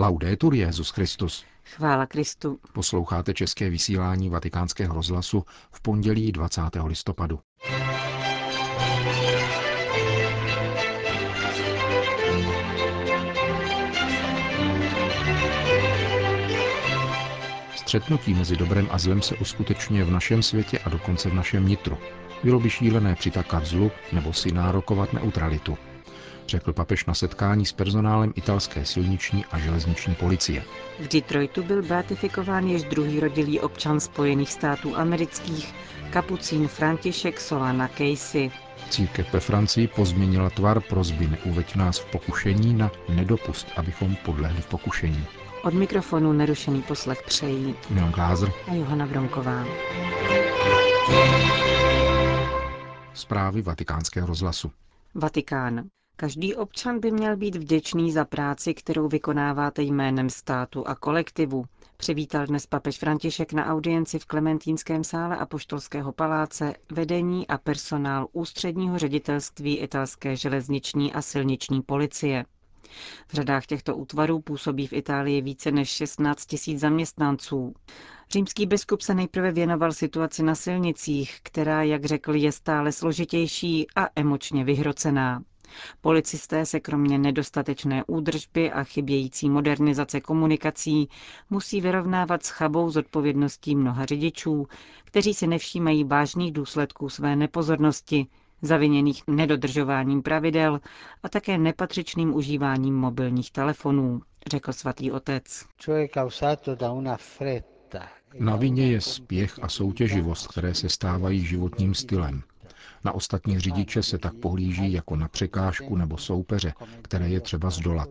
Laudetur Jezus Christus. Chvála Kristu. Posloucháte české vysílání Vatikánského rozhlasu v pondělí 20. listopadu. Střetnutí mezi dobrem a zlem se uskutečňuje v našem světě a dokonce v našem nitru. Bylo by šílené přitakat zlu nebo si nárokovat neutralitu řekl papež na setkání s personálem italské silniční a železniční policie. V Detroitu byl beatifikován již druhý rodilý občan Spojených států amerických, kapucín František Solana Casey. Církev ve Francii pozměnila tvar prozby neuveď nás v pokušení na nedopust, abychom podlehli v pokušení. Od mikrofonu nerušený poslech přejí Milan Glázer a Johana Bronková. Zprávy vatikánského rozhlasu. Vatikán. Každý občan by měl být vděčný za práci, kterou vykonáváte jménem státu a kolektivu, přivítal dnes papež František na audienci v Klementínském sále Apoštolského paláce vedení a personál ústředního ředitelství italské železniční a silniční policie. V řadách těchto útvarů působí v Itálii více než 16 tisíc zaměstnanců. Římský biskup se nejprve věnoval situaci na silnicích, která, jak řekl, je stále složitější a emočně vyhrocená. Policisté se kromě nedostatečné údržby a chybějící modernizace komunikací musí vyrovnávat s chabou zodpovědností mnoha řidičů, kteří si nevšímají vážných důsledků své nepozornosti, zaviněných nedodržováním pravidel a také nepatřičným užíváním mobilních telefonů, řekl svatý otec. Na vině je spěch a soutěživost, které se stávají životním stylem. Na ostatní řidiče se tak pohlíží jako na překážku nebo soupeře, které je třeba zdolat.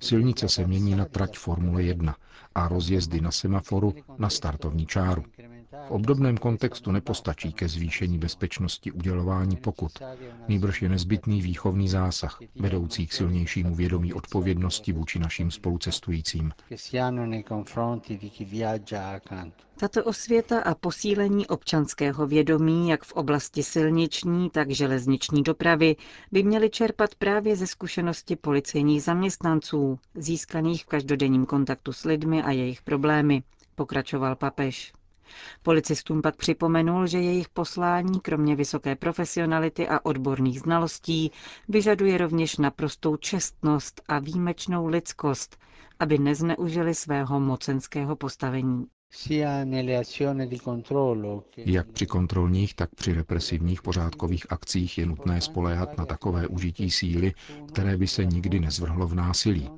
Silnice se mění na trať Formule 1 a rozjezdy na semaforu na startovní čáru. V obdobném kontextu nepostačí ke zvýšení bezpečnosti udělování pokut. Nýbrž je nezbytný výchovný zásah, vedoucí k silnějšímu vědomí odpovědnosti vůči našim spolucestujícím. Tato osvěta a posílení občanského vědomí, jak v oblasti silniční, tak železniční dopravy, by měly čerpat právě ze zkušenosti policejních zaměstnanců, získaných v každodenním kontaktu s lidmi a jejich problémy, pokračoval papež. Policistům pak připomenul, že jejich poslání, kromě vysoké profesionality a odborných znalostí, vyžaduje rovněž naprostou čestnost a výjimečnou lidskost, aby nezneužili svého mocenského postavení. Jak při kontrolních, tak při represivních pořádkových akcích je nutné spoléhat na takové užití síly, které by se nikdy nezvrhlo v násilí.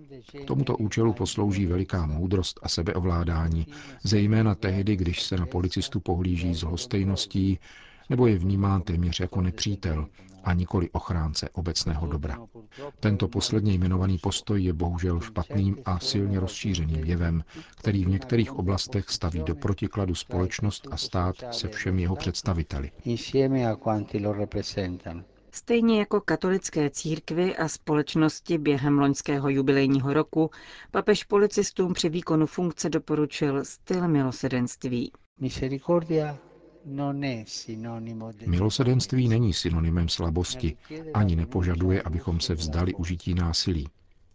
K tomuto účelu poslouží veliká moudrost a sebeovládání, zejména tehdy, když se na policistu pohlíží s hostejností nebo je vnímán téměř jako nepřítel a nikoli ochránce obecného dobra. Tento posledně jmenovaný postoj je bohužel špatným a silně rozšířeným jevem, který v některých oblastech staví do protikladu společnost a stát se všemi jeho představiteli. Stejně jako katolické církvy a společnosti během loňského jubilejního roku, papež policistům při výkonu funkce doporučil styl milosedenství. Milosedenství není synonymem slabosti, ani nepožaduje, abychom se vzdali užití násilí.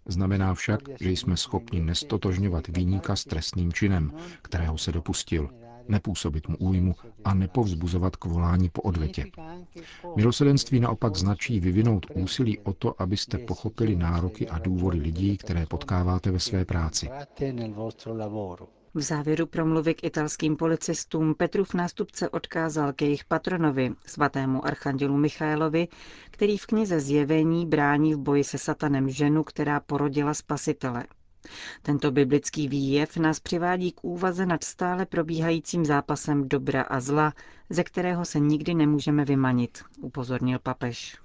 Znamená však, že jsme schopni nestotožňovat výníka s trestným činem, kterého se dopustil, nepůsobit mu újmu a nepovzbuzovat k volání po odvetě. Milosedenství naopak značí vyvinout úsilí o to, abyste pochopili nároky a důvody lidí, které potkáváte ve své práci. V závěru promluvy k italským policistům Petrův nástupce odkázal ke jejich patronovi, svatému archandělu Michaelovi, který v knize Zjevení brání v boji se satanem ženu, která porodila spasitele. Tento biblický výjev nás přivádí k úvaze nad stále probíhajícím zápasem dobra a zla, ze kterého se nikdy nemůžeme vymanit, upozornil papež.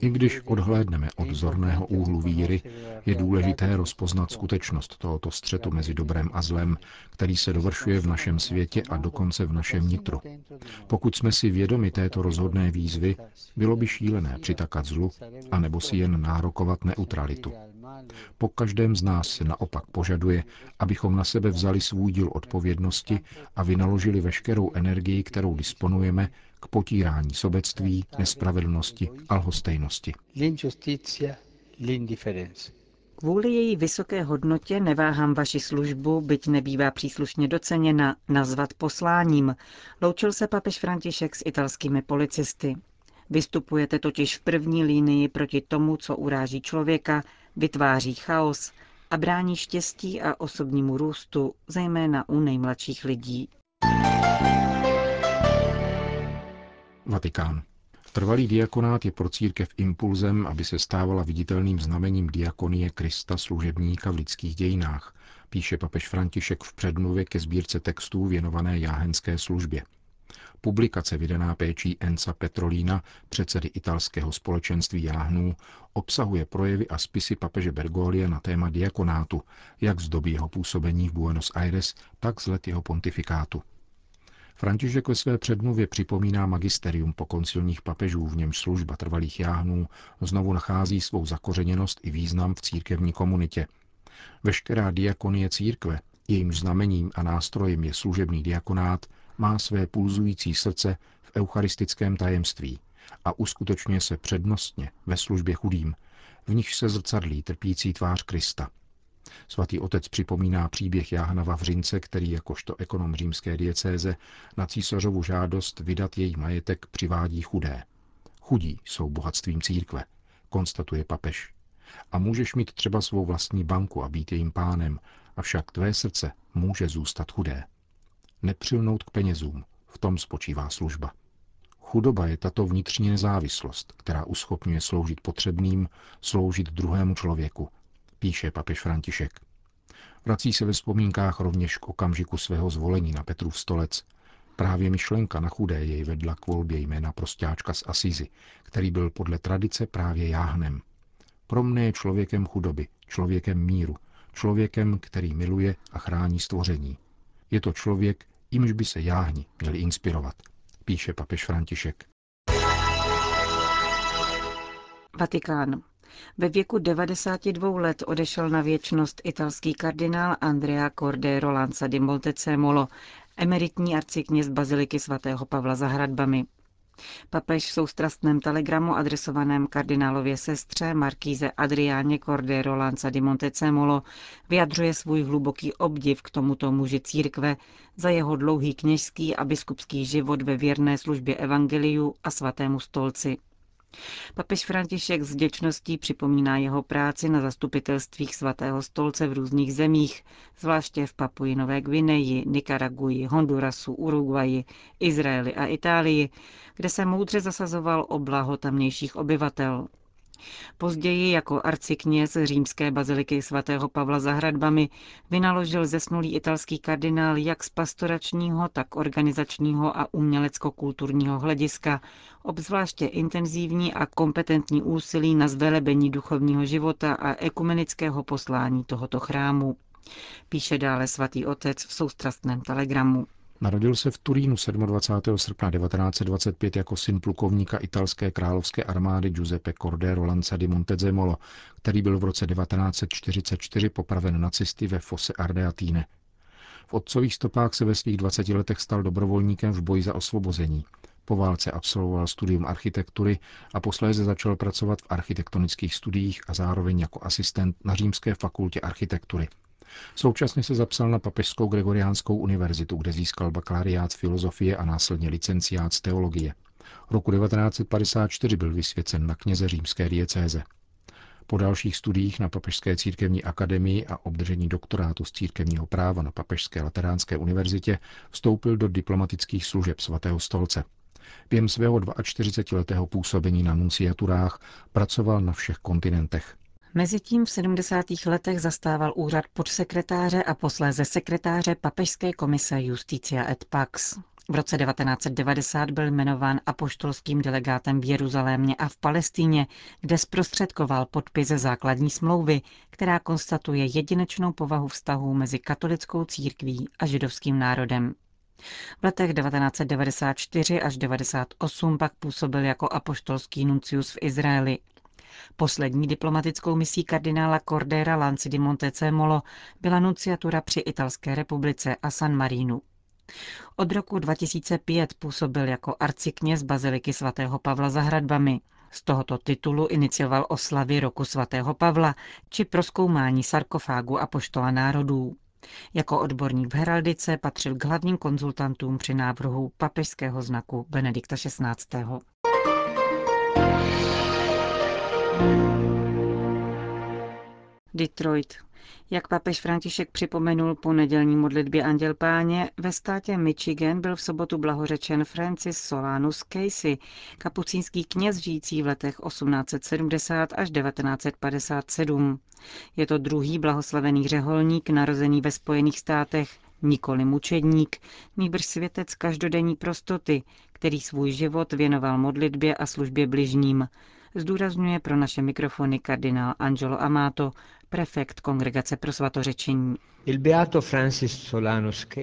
I když odhlédneme od zorného úhlu víry, je důležité rozpoznat skutečnost tohoto střetu mezi dobrem a zlem, který se dovršuje v našem světě a dokonce v našem nitru. Pokud jsme si vědomi této rozhodné výzvy, bylo by šílené přitakat zlu, anebo si jen nárokovat neutralitu. Po každém z nás se naopak požaduje, abychom na sebe vzali svůj díl odpovědnosti a vynaložili veškerou energii, kterou disponujeme, k potírání sobectví, nespravedlnosti a lhostejnosti. Kvůli její vysoké hodnotě neváhám vaši službu, byť nebývá příslušně doceněna, nazvat posláním, loučil se papež František s italskými policisty. Vystupujete totiž v první línii proti tomu, co uráží člověka, vytváří chaos a brání štěstí a osobnímu růstu, zejména u nejmladších lidí. Vatikán. Trvalý diakonát je pro církev impulzem, aby se stávala viditelným znamením diakonie Krista služebníka v lidských dějinách, píše papež František v předmluvě ke sbírce textů věnované jáhenské službě. Publikace vydaná péčí Enca Petrolína, předsedy italského společenství jáhnů, obsahuje projevy a spisy papeže Bergolie na téma diakonátu, jak z doby jeho působení v Buenos Aires, tak z let jeho pontifikátu. František ve své předmluvě připomíná magisterium po koncilních papežů, v němž služba trvalých jáhnů znovu nachází svou zakořeněnost i význam v církevní komunitě. Veškerá diakonie církve, jejímž znamením a nástrojem je služební diakonát, má své pulzující srdce v eucharistickém tajemství a uskutečňuje se přednostně ve službě chudým, v nich se zrcadlí trpící tvář Krista. Svatý otec připomíná příběh Jáhna Vavřince, který jakožto ekonom římské diecéze na císařovu žádost vydat její majetek přivádí chudé. Chudí jsou bohatstvím církve, konstatuje papež. A můžeš mít třeba svou vlastní banku a být jejím pánem, avšak tvé srdce může zůstat chudé. Nepřilnout k penězům, v tom spočívá služba. Chudoba je tato vnitřní nezávislost, která uschopňuje sloužit potřebným, sloužit druhému člověku, píše papež František. Vrací se ve vzpomínkách rovněž k okamžiku svého zvolení na Petrův stolec. Právě myšlenka na chudé jej vedla k volbě jména prostáčka z Asizi, který byl podle tradice právě jáhnem. Pro mne je člověkem chudoby, člověkem míru, člověkem, který miluje a chrání stvoření. Je to člověk, jimž by se jáhni měli inspirovat, píše papež František. Vatikán. Ve věku 92 let odešel na věčnost italský kardinál Andrea Cordero Lanza di Montecemolo, emeritní arcikněz baziliky svatého Pavla za hradbami. Papež v soustrastném telegramu adresovaném kardinálově sestře Markíze Adriáně Cordero Lanza di Montecemolo vyjadřuje svůj hluboký obdiv k tomuto muži církve za jeho dlouhý kněžský a biskupský život ve věrné službě evangeliu a svatému stolci. Papež František s vděčností připomíná jeho práci na zastupitelstvích svatého stolce v různých zemích, zvláště v Papuji Nové Gvineji, Nikaraguji, Hondurasu, Uruguayi, Izraeli a Itálii, kde se moudře zasazoval o blaho tamnějších obyvatel. Později jako arcikněz římské baziliky svatého Pavla za hradbami vynaložil zesnulý italský kardinál jak z pastoračního, tak organizačního a umělecko-kulturního hlediska, obzvláště intenzivní a kompetentní úsilí na zvelebení duchovního života a ekumenického poslání tohoto chrámu. Píše dále svatý otec v soustrastném telegramu. Narodil se v Turínu 27. srpna 1925 jako syn plukovníka italské královské armády Giuseppe Cordero Lanza di Montezemolo, který byl v roce 1944 popraven nacisty ve Fosse Ardeatine. V otcových stopách se ve svých 20 letech stal dobrovolníkem v boji za osvobození. Po válce absolvoval studium architektury a posléze začal pracovat v architektonických studiích a zároveň jako asistent na Římské fakultě architektury. Současně se zapsal na Papežskou Gregoriánskou univerzitu, kde získal bakalariát filozofie a následně licenciát z teologie. Roku 1954 byl vysvěcen na kněze římské diecéze. Po dalších studiích na Papežské církevní akademii a obdržení doktorátu z církevního práva na Papežské lateránské univerzitě vstoupil do diplomatických služeb svatého stolce. Během svého 42-letého působení na nunciaturách pracoval na všech kontinentech. Mezitím v 70. letech zastával úřad podsekretáře a posléze sekretáře Papežské komise Justicia et Pax. V roce 1990 byl jmenován apoštolským delegátem v Jeruzalémě a v Palestíně, kde zprostředkoval podpis základní smlouvy, která konstatuje jedinečnou povahu vztahů mezi katolickou církví a židovským národem. V letech 1994 až 1998 pak působil jako apoštolský nuncius v Izraeli. Poslední diplomatickou misí kardinála Cordera Lanci di Montecemolo byla nunciatura při Italské republice a San Marinu. Od roku 2005 působil jako arcikněz baziliky svatého Pavla za hradbami. Z tohoto titulu inicioval oslavy roku svatého Pavla či proskoumání sarkofágu a poštola národů. Jako odborník v heraldice patřil k hlavním konzultantům při návrhu papežského znaku Benedikta XVI. Detroit. Jak papež František připomenul po nedělní modlitbě Anděl Páně, ve státě Michigan byl v sobotu blahořečen Francis Solanus Casey, kapucínský kněz žijící v letech 1870 až 1957. Je to druhý blahoslavený řeholník narozený ve Spojených státech, nikoli mučedník, nýbrž světec každodenní prostoty, který svůj život věnoval modlitbě a službě bližním, zdůrazňuje pro naše mikrofony kardinál Angelo Amato, prefekt Kongregace pro svatořečení.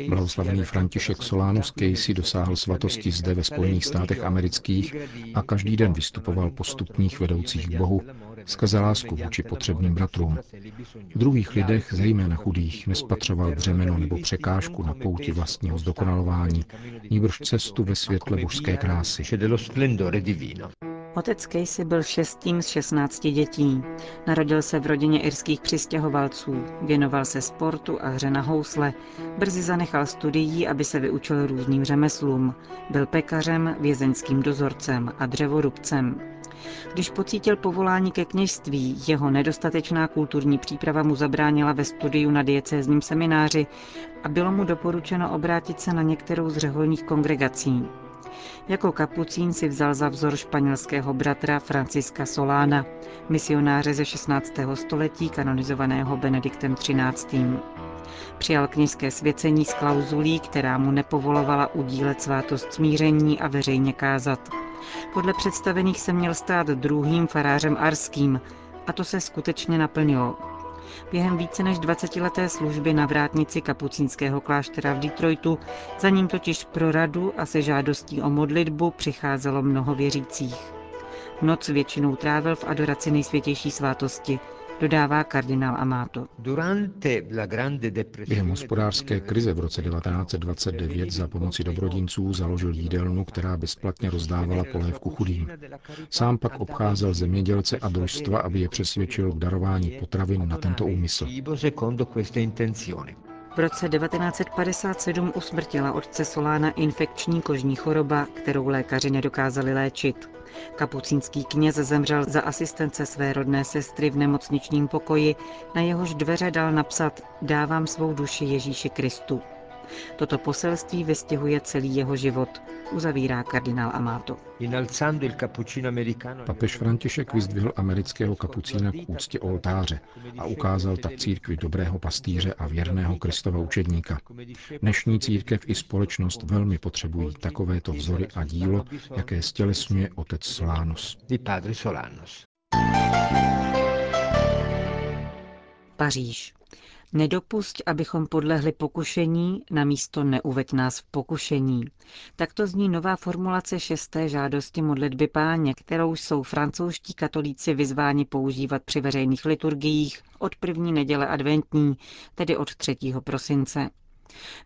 Blahoslavený František Solanus Casey dosáhl svatosti zde ve Spojených státech amerických a každý den vystupoval po stupních vedoucích k Bohu skrze lásku vůči potřebným bratrům. V druhých lidech, zejména chudých, nespatřoval břemeno nebo překážku na pouti vlastního zdokonalování, níbrž cestu ve světle božské krásy. Otec Casey byl šestým z 16 dětí. Narodil se v rodině irských přistěhovalců, věnoval se sportu a hře na housle. Brzy zanechal studií, aby se vyučil různým řemeslům. Byl pekařem, vězeňským dozorcem a dřevorubcem. Když pocítil povolání ke kněžství, jeho nedostatečná kulturní příprava mu zabránila ve studiu na diecézním semináři a bylo mu doporučeno obrátit se na některou z řeholních kongregací. Jako kapucín si vzal za vzor španělského bratra Franciska Solána, misionáře ze 16. století kanonizovaného Benediktem XIII. Přijal kněžské svěcení s klauzulí, která mu nepovolovala udílet svátost smíření a veřejně kázat. Podle představených se měl stát druhým farářem arským, a to se skutečně naplnilo. Během více než 20-leté služby na vrátnici kapucínského kláštera v Detroitu za ním totiž pro radu a se žádostí o modlitbu přicházelo mnoho věřících. Noc většinou trávil v adoraci nejsvětější svátosti, dodává kardinál Amato. Během hospodářské krize v roce 1929 za pomoci dobrodinců založil jídelnu, která bezplatně rozdávala polévku chudým. Sám pak obcházel zemědělce a družstva, aby je přesvědčil k darování potravin na tento úmysl. V roce 1957 usmrtila otce Solána infekční kožní choroba, kterou lékaři nedokázali léčit. Kapucínský kněz zemřel za asistence své rodné sestry v nemocničním pokoji, na jehož dveře dal napsat Dávám svou duši Ježíši Kristu. Toto poselství vystihuje celý jeho život, uzavírá kardinál Amato. Papež František vyzdvihl amerického kapucína k úctě oltáře a ukázal tak církvi dobrého pastýře a věrného Kristova učedníka. Dnešní církev i společnost velmi potřebují takovéto vzory a dílo, jaké stělesňuje otec Solánus. Paříž. Nedopusť, abychom podlehli pokušení, na místo neuveď nás v pokušení. Takto zní nová formulace šesté žádosti modlitby páně, kterou jsou francouzští katolíci vyzváni používat při veřejných liturgiích od první neděle adventní, tedy od 3. prosince.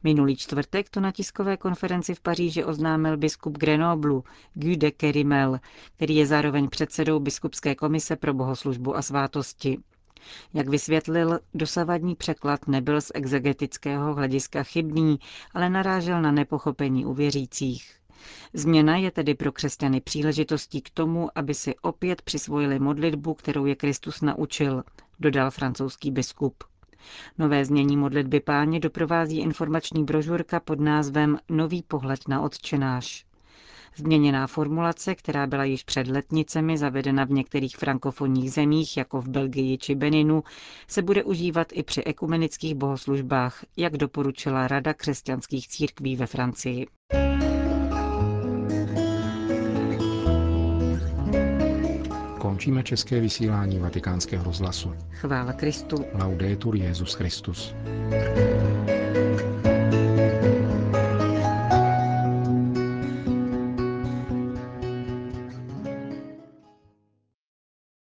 Minulý čtvrtek to na tiskové konferenci v Paříži oznámil biskup Grenoble Guy de Kerimel, který je zároveň předsedou biskupské komise pro bohoslužbu a svátosti. Jak vysvětlil, dosavadní překlad nebyl z exegetického hlediska chybný, ale narážel na nepochopení u věřících. Změna je tedy pro křesťany příležitostí k tomu, aby si opět přisvojili modlitbu, kterou je Kristus naučil, dodal francouzský biskup. Nové znění modlitby páně doprovází informační brožurka pod názvem Nový pohled na odčenáš. Změněná formulace, která byla již před letnicemi zavedena v některých frankofonních zemích, jako v Belgii či Beninu, se bude užívat i při ekumenických bohoslužbách, jak doporučila Rada křesťanských církví ve Francii. Končíme české vysílání vatikánského rozhlasu. Chvála Kristu. Laudetur Jezus Christus.